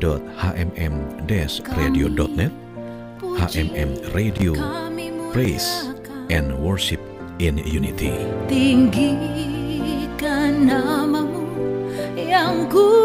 www.hmm-radio.net HMM Radio Praise and Worship in Unity. Tinggikan namamu yang kudus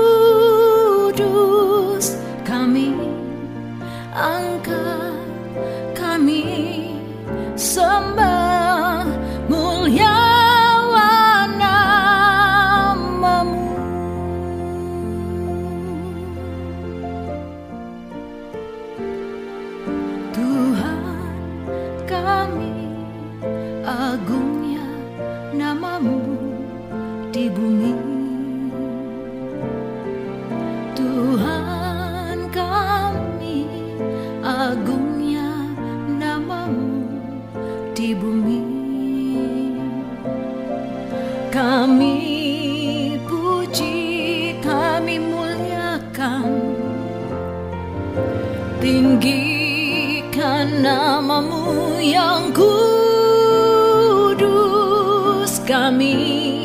kami puji kami muliakan. Tinggikan namamu yang kudus kami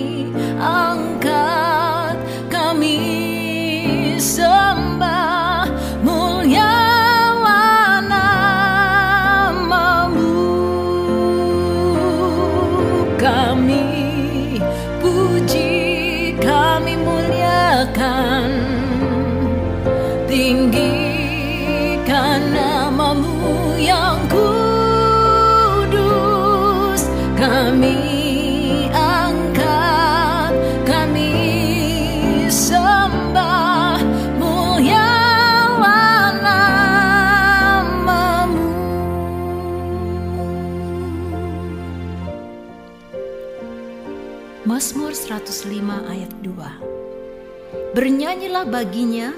Mazmur 105 ayat 2 Bernyanyilah baginya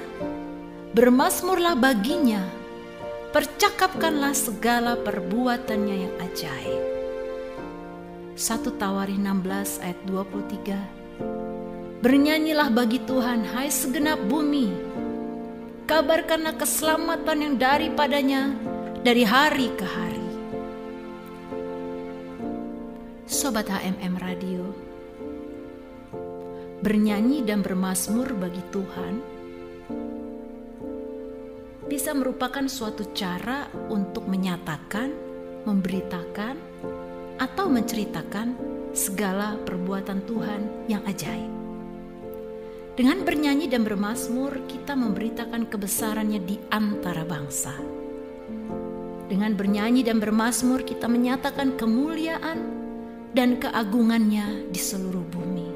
Bermasmurlah baginya, percakapkanlah segala perbuatannya yang ajaib. 1 Tawarikh 16 ayat 23 Bernyanyilah bagi Tuhan, hai segenap bumi. Kabarkanlah keselamatan yang daripadanya dari hari ke hari. Sobat HMM Radio, bernyanyi dan bermasmur bagi Tuhan bisa merupakan suatu cara untuk menyatakan, memberitakan, atau menceritakan segala perbuatan Tuhan yang ajaib. Dengan bernyanyi dan bermasmur, kita memberitakan kebesarannya di antara bangsa. Dengan bernyanyi dan bermasmur, kita menyatakan kemuliaan dan keagungannya di seluruh bumi.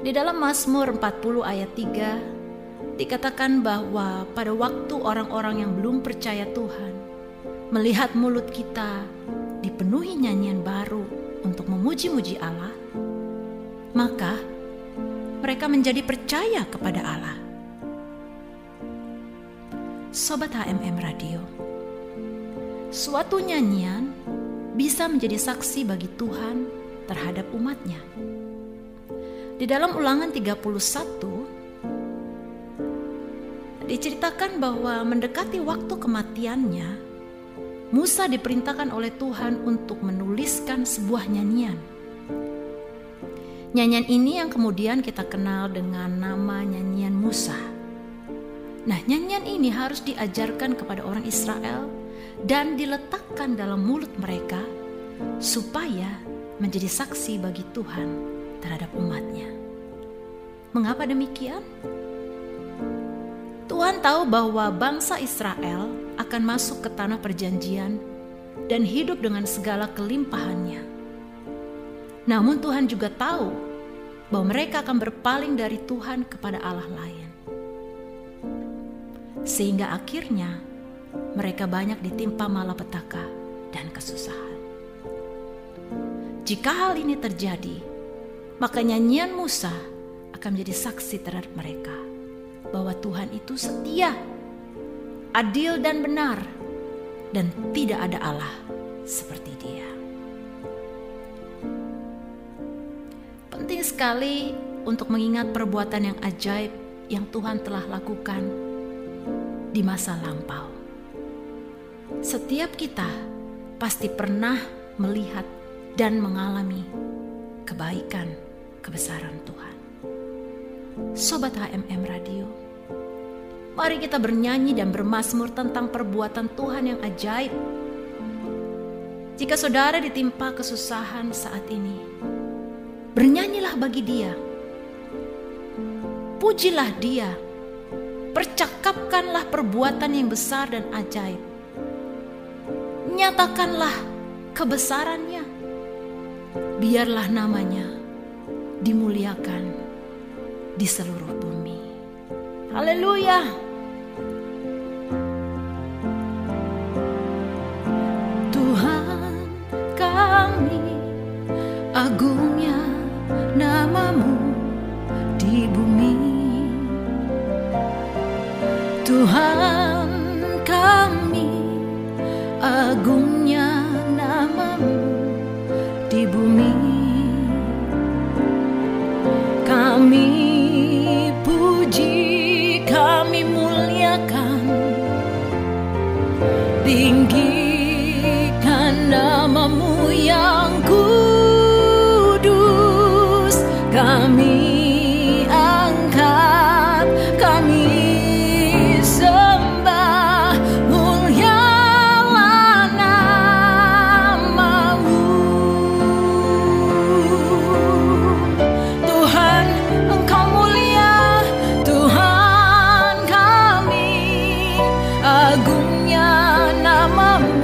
Di dalam Mazmur 40 ayat 3 dikatakan bahwa pada waktu orang-orang yang belum percaya Tuhan melihat mulut kita dipenuhi nyanyian baru untuk memuji-muji Allah, maka mereka menjadi percaya kepada Allah. Sobat HMM Radio, suatu nyanyian bisa menjadi saksi bagi Tuhan terhadap umatnya. Di dalam ulangan 31 diceritakan bahwa mendekati waktu kematiannya, Musa diperintahkan oleh Tuhan untuk menuliskan sebuah nyanyian. Nyanyian ini yang kemudian kita kenal dengan nama nyanyian Musa. Nah, nyanyian ini harus diajarkan kepada orang Israel dan diletakkan dalam mulut mereka supaya menjadi saksi bagi Tuhan terhadap umatnya. Mengapa demikian? Tuhan tahu bahwa bangsa Israel akan masuk ke tanah perjanjian dan hidup dengan segala kelimpahannya. Namun Tuhan juga tahu bahwa mereka akan berpaling dari Tuhan kepada Allah lain. Sehingga akhirnya mereka banyak ditimpa malapetaka dan kesusahan. Jika hal ini terjadi, maka nyanyian Musa akan menjadi saksi terhadap mereka bahwa Tuhan itu setia, adil dan benar, dan tidak ada Allah seperti Dia. Penting sekali untuk mengingat perbuatan yang ajaib yang Tuhan telah lakukan di masa lampau. Setiap kita pasti pernah melihat dan mengalami kebaikan, kebesaran Tuhan. Sobat HMM Radio, mari kita bernyanyi dan bermasmur tentang perbuatan Tuhan yang ajaib. Jika saudara ditimpa kesusahan saat ini, bernyanyilah bagi Dia. Pujilah Dia. Percakapkanlah perbuatan yang besar dan ajaib nyatakanlah kebesarannya. Biarlah namanya dimuliakan di seluruh bumi. Haleluya! Kami, agungnya namamu di bumi agungnya namamu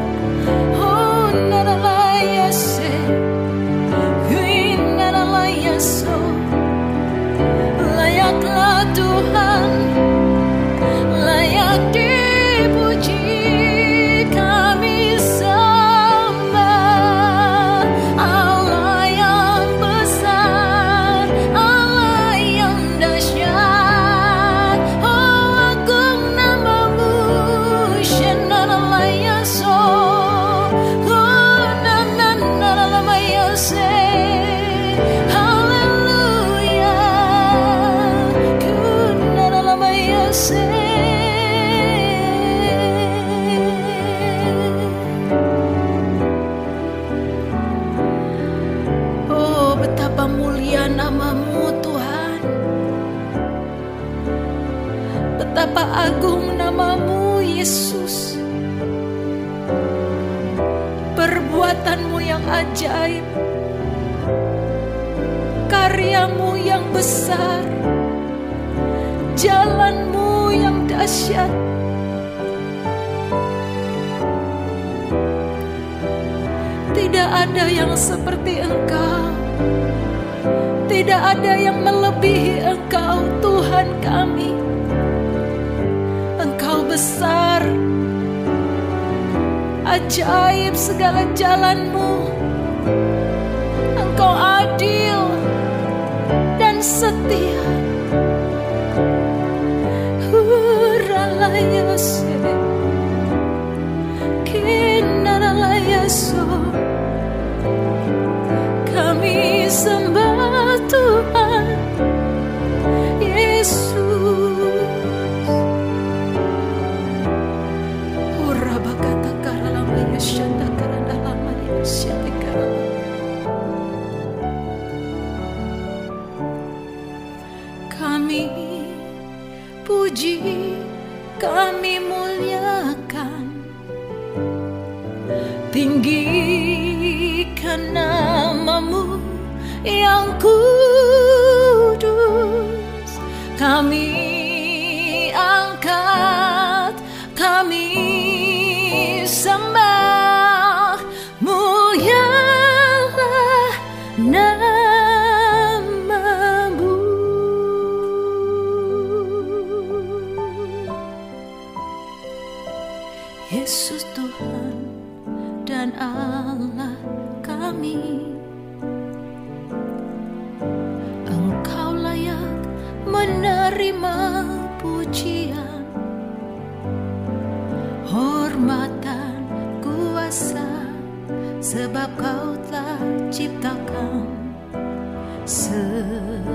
lamaya ajaib, karyamu yang besar, jalanmu yang dahsyat. Tidak ada yang seperti Engkau, tidak ada yang melebihi Engkau, Tuhan kami. Besar, ajaib segala jalanmu. Engkau adil dan setia. Kami Sebab kau telah ciptakan segalanya.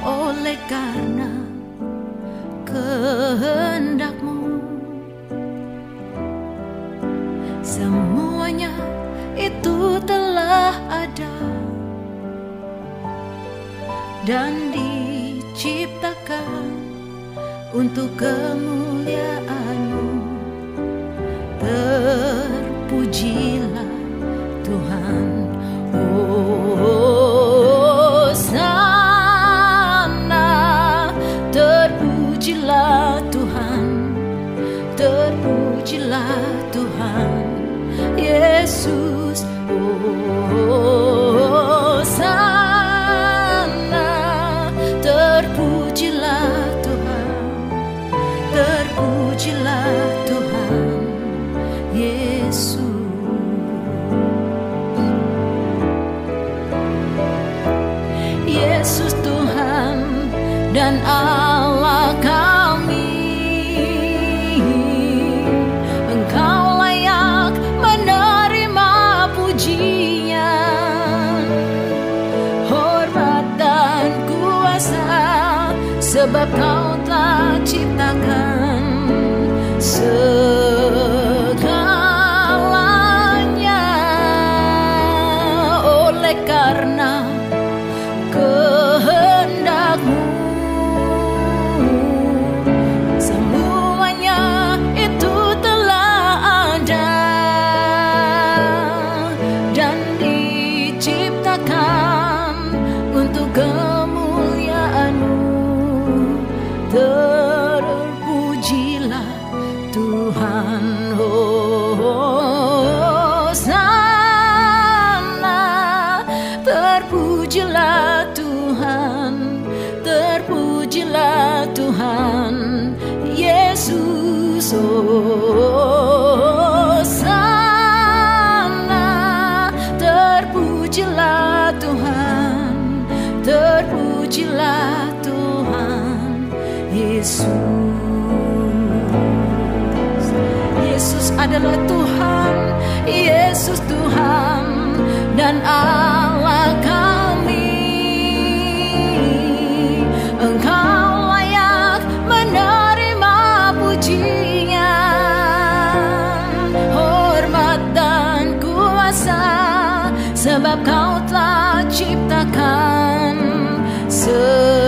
Oleh karena kehendakmu Semuanya itu telah ada. Dan diciptakan untuk kemuliaanmu Terpujilah Tuhan. Oh sana Terpujilah Tuhan. Terpujilah Tuhan Yesus. Oh sana Sebab kau telah ciptakan segalanya terpujilah Tuhan, terpujilah Tuhan, Yesus. Oh, sana terpujilah Tuhan, terpujilah Tuhan, Yesus. Yesus adalah Tuhan, Yesus Tuhan dan Allah sebab Kau telah ciptakan segalanya.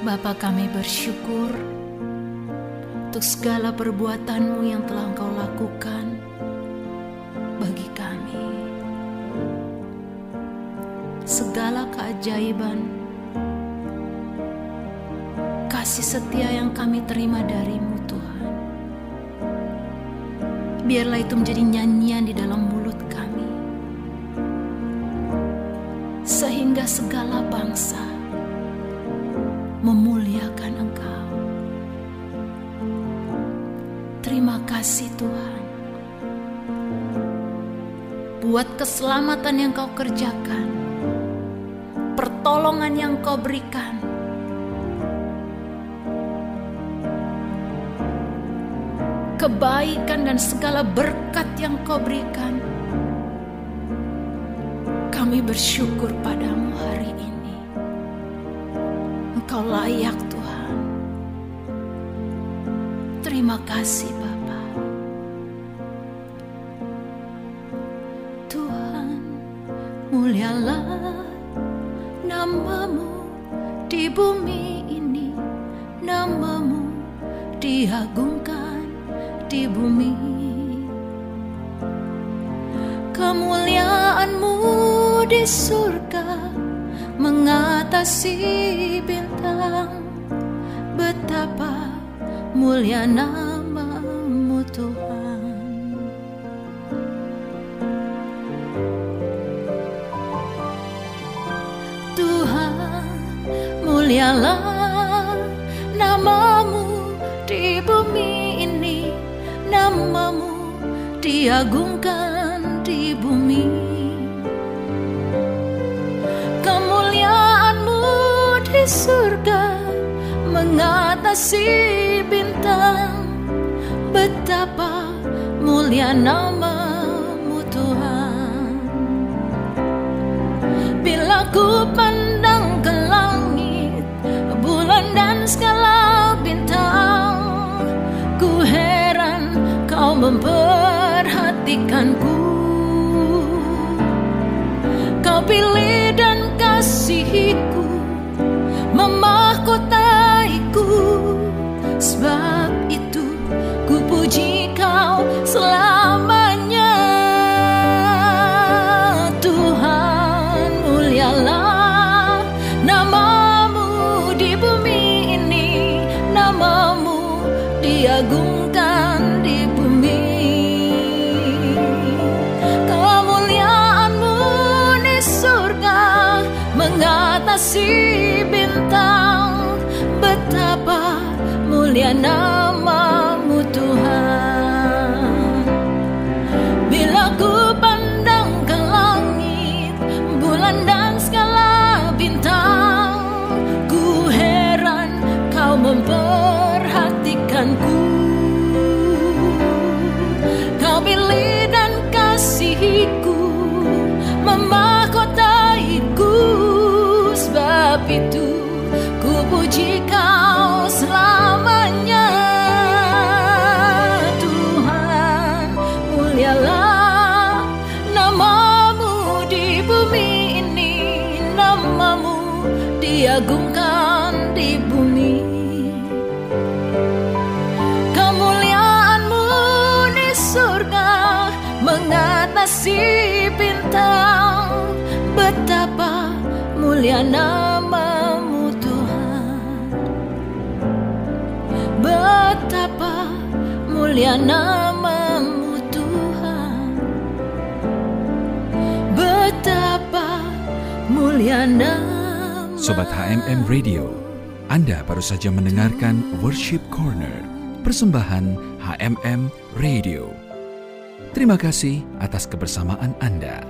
Bapa kami bersyukur untuk segala perbuatanmu yang telah engkau lakukan bagi kami. Segala keajaiban, kasih setia yang kami terima darimu Tuhan. Biarlah itu menjadi nyanyian di dalam mulut kami. Sehingga segala bangsa Buat keselamatan yang kau kerjakan. Pertolongan yang kau berikan. kebaikan dan segala berkat yang kau berikan. Kami bersyukur padamu hari ini. Engkau layak Tuhan. Terima kasih mulialah namamu di bumi ini. Namamu diagungkan di bumi. Kemuliaanmu di surga Mengatasi bintang. Betapa mulia namamu Tuhan mulialah namamu di bumi ini namamu diagungkan di bumi. Kemuliaanmu di surga mengatasi bintang. Betapa mulia namamu memperhatikanku. Kau pilih dan kasihiku memahkotaiku. Sebab itu ku puji kau selamanya. Tuhan mulialah namamu di bumi ini. Namamu diagungkan di bumi mengatasi bintang. Betapa mulia namamu mulia namamu Tuhan Betapa mulia namamu Tuhan Betapa mulia namamu Sobat HMM Radio, Anda baru saja mendengarkan Worship Corner, persembahan HMM Radio. Terima kasih atas kebersamaan Anda.